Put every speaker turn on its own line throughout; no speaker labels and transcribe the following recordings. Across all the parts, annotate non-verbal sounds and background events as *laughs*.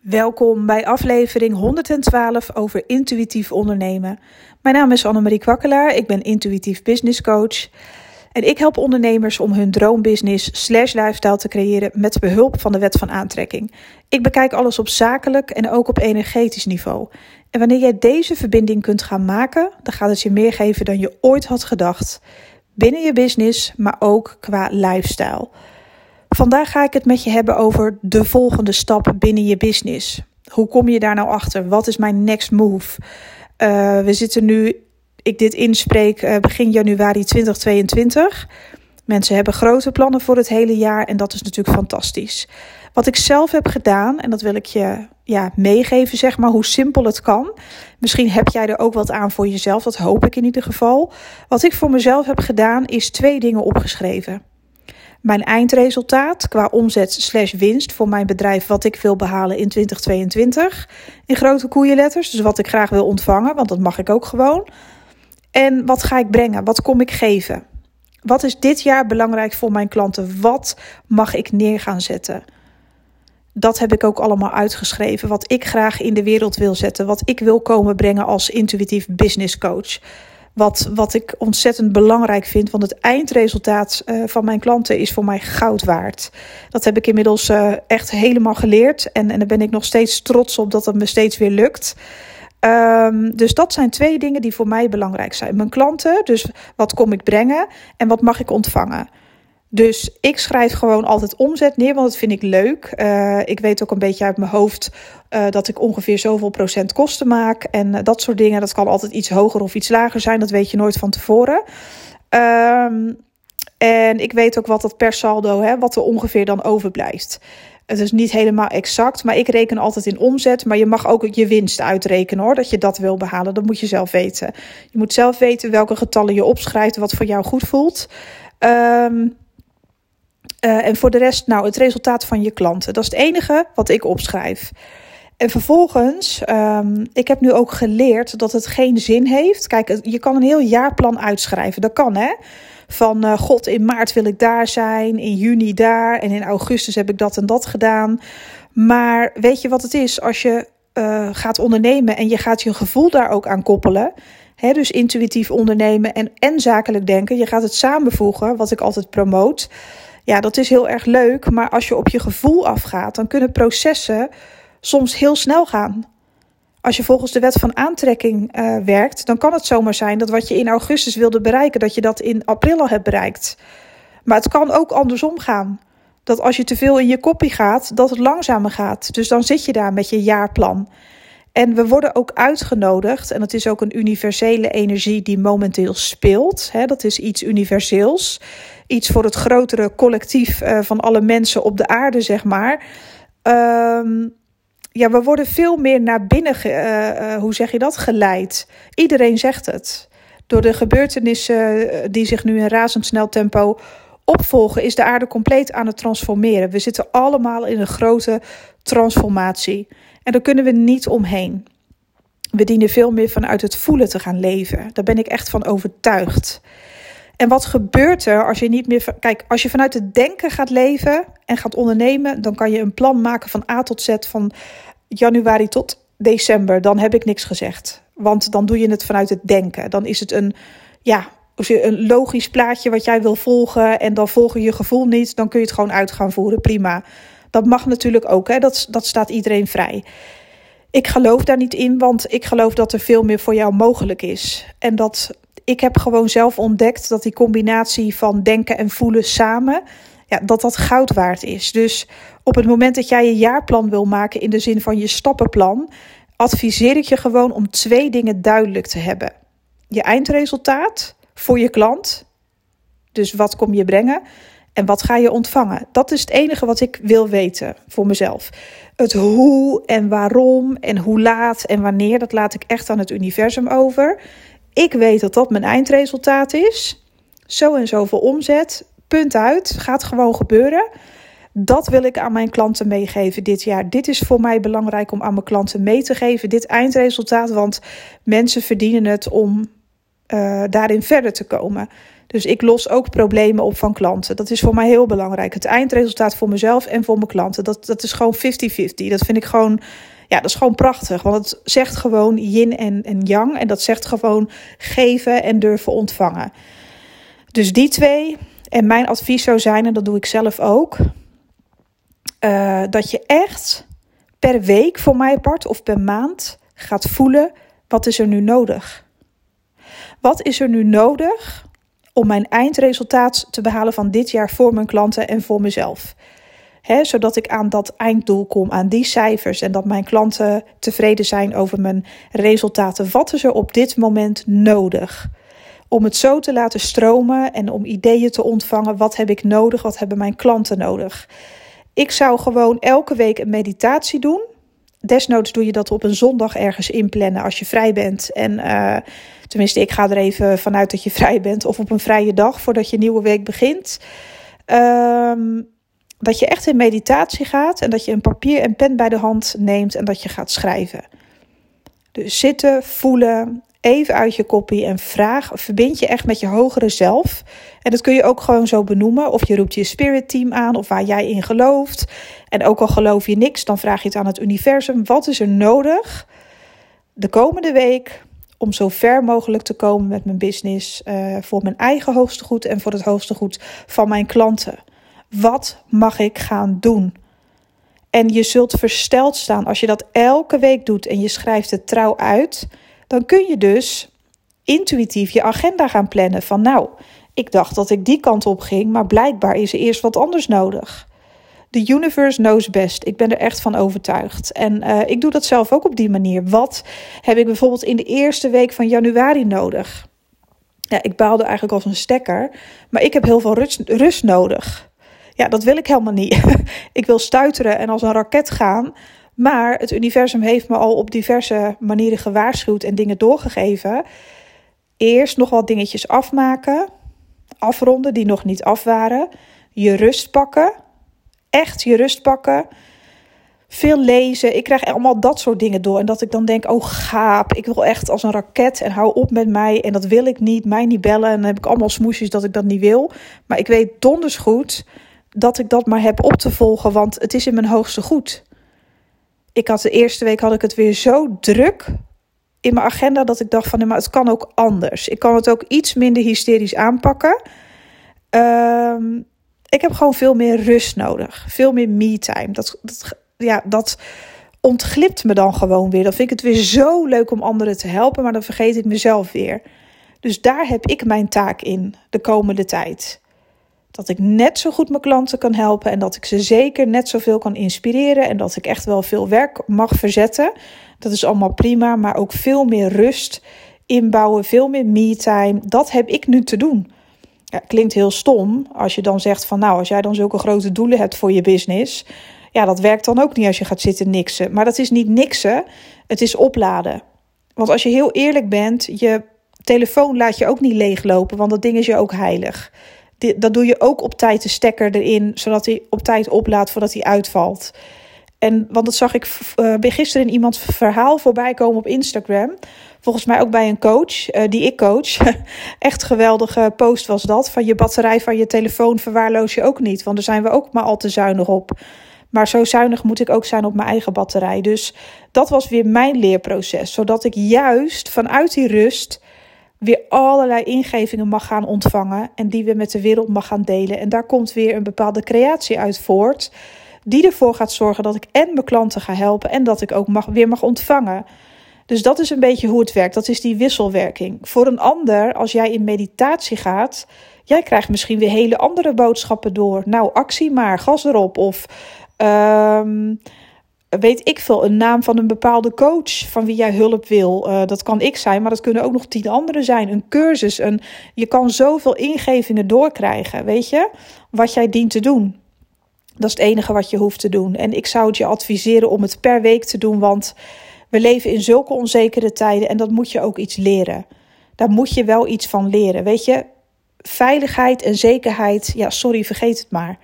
Welkom bij aflevering 112 over intuïtief ondernemen. Mijn naam is Annemarie Kwakkelaar, ik ben intuïtief business coach. En ik help ondernemers om hun droombusiness slash lifestyle te creëren met behulp van de wet van aantrekking. Ik bekijk alles op zakelijk en ook op energetisch niveau. En wanneer jij deze verbinding kunt gaan maken, dan gaat het je meer geven dan je ooit had gedacht. Binnen je business, maar ook qua lifestyle. Vandaag ga ik het met je hebben over de volgende stap binnen je business. Hoe kom je daar nou achter? Wat is mijn next move? Uh, we zitten nu, ik dit inspreek, uh, begin januari 2022. Mensen hebben grote plannen voor het hele jaar en dat is natuurlijk fantastisch. Wat ik zelf heb gedaan, en dat wil ik je ja, meegeven, zeg maar, hoe simpel het kan. Misschien heb jij er ook wat aan voor jezelf, dat hoop ik in ieder geval. Wat ik voor mezelf heb gedaan, is twee dingen opgeschreven. Mijn eindresultaat qua omzet slash winst voor mijn bedrijf, wat ik wil behalen in 2022. In grote koeienletters, dus wat ik graag wil ontvangen, want dat mag ik ook gewoon. En wat ga ik brengen? Wat kom ik geven? Wat is dit jaar belangrijk voor mijn klanten? Wat mag ik neer gaan zetten? Dat heb ik ook allemaal uitgeschreven. Wat ik graag in de wereld wil zetten. Wat ik wil komen brengen als intuïtief business coach. Wat, wat ik ontzettend belangrijk vind, want het eindresultaat uh, van mijn klanten is voor mij goud waard. Dat heb ik inmiddels uh, echt helemaal geleerd en, en daar ben ik nog steeds trots op dat het me steeds weer lukt. Um, dus dat zijn twee dingen die voor mij belangrijk zijn. Mijn klanten, dus wat kom ik brengen en wat mag ik ontvangen. Dus ik schrijf gewoon altijd omzet neer, want dat vind ik leuk. Uh, ik weet ook een beetje uit mijn hoofd uh, dat ik ongeveer zoveel procent kosten maak. En uh, dat soort dingen. Dat kan altijd iets hoger of iets lager zijn. Dat weet je nooit van tevoren. Um, en ik weet ook wat dat per saldo, hè, wat er ongeveer dan overblijft. Het is niet helemaal exact, maar ik reken altijd in omzet. Maar je mag ook je winst uitrekenen hoor, dat je dat wil behalen. Dat moet je zelf weten. Je moet zelf weten welke getallen je opschrijft, wat voor jou goed voelt. Um, uh, en voor de rest, nou, het resultaat van je klanten. Dat is het enige wat ik opschrijf. En vervolgens, um, ik heb nu ook geleerd dat het geen zin heeft. Kijk, je kan een heel jaarplan uitschrijven. Dat kan, hè? Van uh, god, in maart wil ik daar zijn, in juni daar en in augustus heb ik dat en dat gedaan. Maar weet je wat het is? Als je uh, gaat ondernemen en je gaat je gevoel daar ook aan koppelen. Hè, dus intuïtief ondernemen en, en zakelijk denken. Je gaat het samenvoegen, wat ik altijd promoot. Ja, dat is heel erg leuk, maar als je op je gevoel afgaat, dan kunnen processen soms heel snel gaan. Als je volgens de wet van aantrekking uh, werkt, dan kan het zomaar zijn dat wat je in augustus wilde bereiken, dat je dat in april al hebt bereikt. Maar het kan ook andersom gaan. Dat als je te veel in je koppie gaat, dat het langzamer gaat. Dus dan zit je daar met je jaarplan. En we worden ook uitgenodigd, en dat is ook een universele energie die momenteel speelt. Hè, dat is iets universeels iets voor het grotere collectief uh, van alle mensen op de aarde, zeg maar. Um, ja, we worden veel meer naar binnen, uh, uh, hoe zeg je dat, geleid. Iedereen zegt het. Door de gebeurtenissen die zich nu in razendsnel tempo opvolgen, is de aarde compleet aan het transformeren. We zitten allemaal in een grote transformatie. En daar kunnen we niet omheen. We dienen veel meer vanuit het voelen te gaan leven. Daar ben ik echt van overtuigd. En wat gebeurt er als je niet meer. Kijk, als je vanuit het denken gaat leven en gaat ondernemen, dan kan je een plan maken van A tot Z van januari tot december. Dan heb ik niks gezegd. Want dan doe je het vanuit het denken. Dan is het een, ja, een logisch plaatje wat jij wil volgen en dan volgen je gevoel niet, dan kun je het gewoon uit gaan voeren. Prima. Dat mag natuurlijk ook, hè? Dat, dat staat iedereen vrij. Ik geloof daar niet in, want ik geloof dat er veel meer voor jou mogelijk is. En dat ik heb gewoon zelf ontdekt dat die combinatie van denken en voelen samen, ja, dat dat goud waard is. Dus op het moment dat jij je jaarplan wil maken in de zin van je stappenplan, adviseer ik je gewoon om twee dingen duidelijk te hebben. Je eindresultaat voor je klant. Dus wat kom je brengen? En wat ga je ontvangen? Dat is het enige wat ik wil weten voor mezelf. Het hoe en waarom en hoe laat en wanneer, dat laat ik echt aan het universum over. Ik weet dat dat mijn eindresultaat is. Zo en zoveel omzet. Punt uit. Gaat gewoon gebeuren. Dat wil ik aan mijn klanten meegeven dit jaar. Dit is voor mij belangrijk om aan mijn klanten mee te geven. Dit eindresultaat. Want mensen verdienen het om uh, daarin verder te komen. Dus ik los ook problemen op van klanten. Dat is voor mij heel belangrijk. Het eindresultaat voor mezelf en voor mijn klanten. Dat, dat is gewoon 50-50. Dat vind ik gewoon, ja, dat is gewoon prachtig. Want het zegt gewoon yin en, en yang. En dat zegt gewoon geven en durven ontvangen. Dus die twee. En mijn advies zou zijn, en dat doe ik zelf ook. Uh, dat je echt per week voor mij apart of per maand gaat voelen: wat is er nu nodig? Wat is er nu nodig om mijn eindresultaat te behalen van dit jaar voor mijn klanten en voor mezelf? Zodat ik aan dat einddoel kom, aan die cijfers en dat mijn klanten tevreden zijn over mijn resultaten. Wat is er op dit moment nodig? Om het zo te laten stromen en om ideeën te ontvangen. Wat heb ik nodig? Wat hebben mijn klanten nodig? Ik zou gewoon elke week een meditatie doen. Desnoods doe je dat op een zondag ergens inplannen als je vrij bent. En uh, tenminste, ik ga er even vanuit dat je vrij bent. Of op een vrije dag voordat je nieuwe week begint. Um, dat je echt in meditatie gaat en dat je een papier en pen bij de hand neemt en dat je gaat schrijven. Dus zitten, voelen, even uit je koppie en vraag, verbind je echt met je hogere zelf. En dat kun je ook gewoon zo benoemen. Of je roept je spirit team aan of waar jij in gelooft. En ook al geloof je niks, dan vraag je het aan het universum. Wat is er nodig de komende week om zo ver mogelijk te komen met mijn business uh, voor mijn eigen hoogste goed en voor het hoogste goed van mijn klanten? Wat mag ik gaan doen? En je zult versteld staan als je dat elke week doet en je schrijft het trouw uit dan kun je dus intuïtief je agenda gaan plannen van nou, ik dacht dat ik die kant op ging, maar blijkbaar is er eerst wat anders nodig. The universe knows best. Ik ben er echt van overtuigd. En uh, ik doe dat zelf ook op die manier. Wat heb ik bijvoorbeeld in de eerste week van januari nodig? Ja, ik baalde eigenlijk als een stekker, maar ik heb heel veel rust, rust nodig. Ja, dat wil ik helemaal niet. *laughs* ik wil stuiteren en als een raket gaan. Maar het universum heeft me al op diverse manieren gewaarschuwd en dingen doorgegeven. Eerst nog wat dingetjes afmaken, afronden die nog niet af waren. Je rust pakken, echt je rust pakken. Veel lezen. Ik krijg allemaal dat soort dingen door. En dat ik dan denk: oh gaap, ik wil echt als een raket en hou op met mij. En dat wil ik niet. Mij niet bellen. En dan heb ik allemaal smoesjes dat ik dat niet wil. Maar ik weet donders goed dat ik dat maar heb op te volgen, want het is in mijn hoogste goed ik had de eerste week had ik het weer zo druk in mijn agenda dat ik dacht van, maar het kan ook anders. Ik kan het ook iets minder hysterisch aanpakken. Ehm, ik heb gewoon veel meer rust nodig, veel meer me-time. Dat, dat, ja, dat ontglipt me dan gewoon weer. Dan vind ik het weer zo leuk om anderen te helpen, maar dan vergeet ik mezelf weer. Dus daar heb ik mijn taak in de komende tijd dat ik net zo goed mijn klanten kan helpen en dat ik ze zeker net zoveel kan inspireren en dat ik echt wel veel werk mag verzetten. Dat is allemaal prima, maar ook veel meer rust inbouwen, veel meer me-time. Dat heb ik nu te doen. Ja, klinkt heel stom als je dan zegt van nou, als jij dan zulke grote doelen hebt voor je business, ja, dat werkt dan ook niet als je gaat zitten niksen. Maar dat is niet niksen, het is opladen. Want als je heel eerlijk bent, je telefoon laat je ook niet leeglopen, want dat ding is je ook heilig dat doe je ook op tijd de stekker erin, zodat hij op tijd oplaadt voordat hij uitvalt. En want dat zag ik uh, gisteren in iemands verhaal voorbij komen op Instagram. Volgens mij ook bij een coach, uh, die ik coach. *laughs* Echt geweldige post was dat. Van je batterij van je telefoon verwaarloos je ook niet. Want daar zijn we ook maar al te zuinig op. Maar zo zuinig moet ik ook zijn op mijn eigen batterij. Dus dat was weer mijn leerproces. Zodat ik juist vanuit die rust weer allerlei ingevingen mag gaan ontvangen en die we met de wereld mag gaan delen. En daar komt weer een bepaalde creatie uit voort, die ervoor gaat zorgen dat ik en mijn klanten ga helpen en dat ik ook mag, weer mag ontvangen. Dus dat is een beetje hoe het werkt. Dat is die wisselwerking. Voor een ander, als jij in meditatie gaat, jij krijgt misschien weer hele andere boodschappen door. Nou, actie maar, gas erop. Of um, weet ik veel, een naam van een bepaalde coach van wie jij hulp wil. Uh, dat kan ik zijn, maar dat kunnen ook nog tien anderen zijn. Een cursus, een, je kan zoveel ingevingen doorkrijgen, weet je, wat jij dient te doen. Dat is het enige wat je hoeft te doen. En ik zou het je adviseren om het per week te doen, want we leven in zulke onzekere tijden en dat moet je ook iets leren. Daar moet je wel iets van leren, weet je. Veiligheid en zekerheid, ja, sorry, vergeet het maar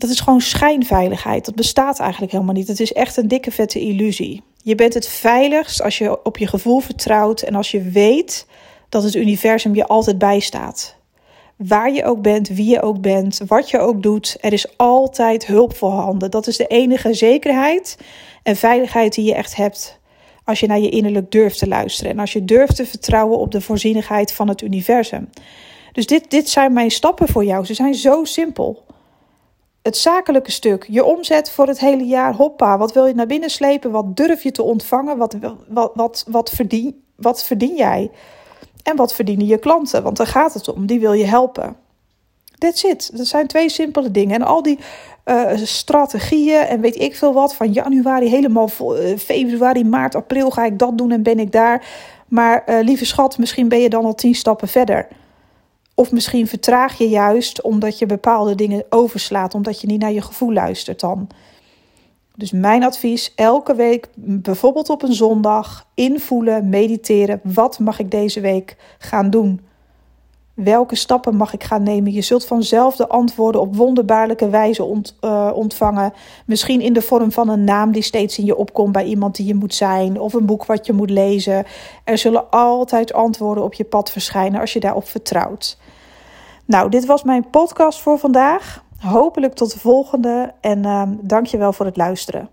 dat is gewoon schijnveiligheid. Dat bestaat eigenlijk helemaal niet. Het is echt een dikke vette illusie. Je bent het veiligst als je op je gevoel vertrouwt en als je weet dat het universum je altijd bijstaat. Waar je ook bent, wie je ook bent, wat je ook doet, er is altijd hulp voorhanden. Dat is de enige zekerheid en veiligheid die je echt hebt als je naar je innerlijk durft te luisteren en als je durft te vertrouwen op de voorzienigheid van het universum. Dus dit, dit zijn mijn stappen voor jou. Ze zijn zo simpel. Het zakelijke stuk, je omzet voor het hele jaar, hoppa, wat wil je naar binnen slepen? Wat durf je te ontvangen? Wat, wat, wat, wat, verdien, wat verdien jij? En wat verdienen je klanten? Want daar gaat het om, die wil je helpen. That's it. Dat zijn twee simpele dingen. En al die uh, strategieën en weet ik veel wat, van januari helemaal uh, februari, maart, april ga ik dat doen en ben ik daar. Maar uh, lieve schat, misschien ben je dan al tien stappen verder. Of misschien vertraag je juist omdat je bepaalde dingen overslaat, omdat je niet naar je gevoel luistert dan. Dus mijn advies, elke week, bijvoorbeeld op een zondag, invoelen, mediteren. Wat mag ik deze week gaan doen? Welke stappen mag ik gaan nemen? Je zult vanzelf de antwoorden op wonderbaarlijke wijze uh, ontvangen. Misschien in de vorm van een naam die steeds in je opkomt bij iemand die je moet zijn, of een boek wat je moet lezen. Er zullen altijd antwoorden op je pad verschijnen als je daarop vertrouwt. Nou, dit was mijn podcast voor vandaag. Hopelijk tot de volgende en dank je wel voor het luisteren.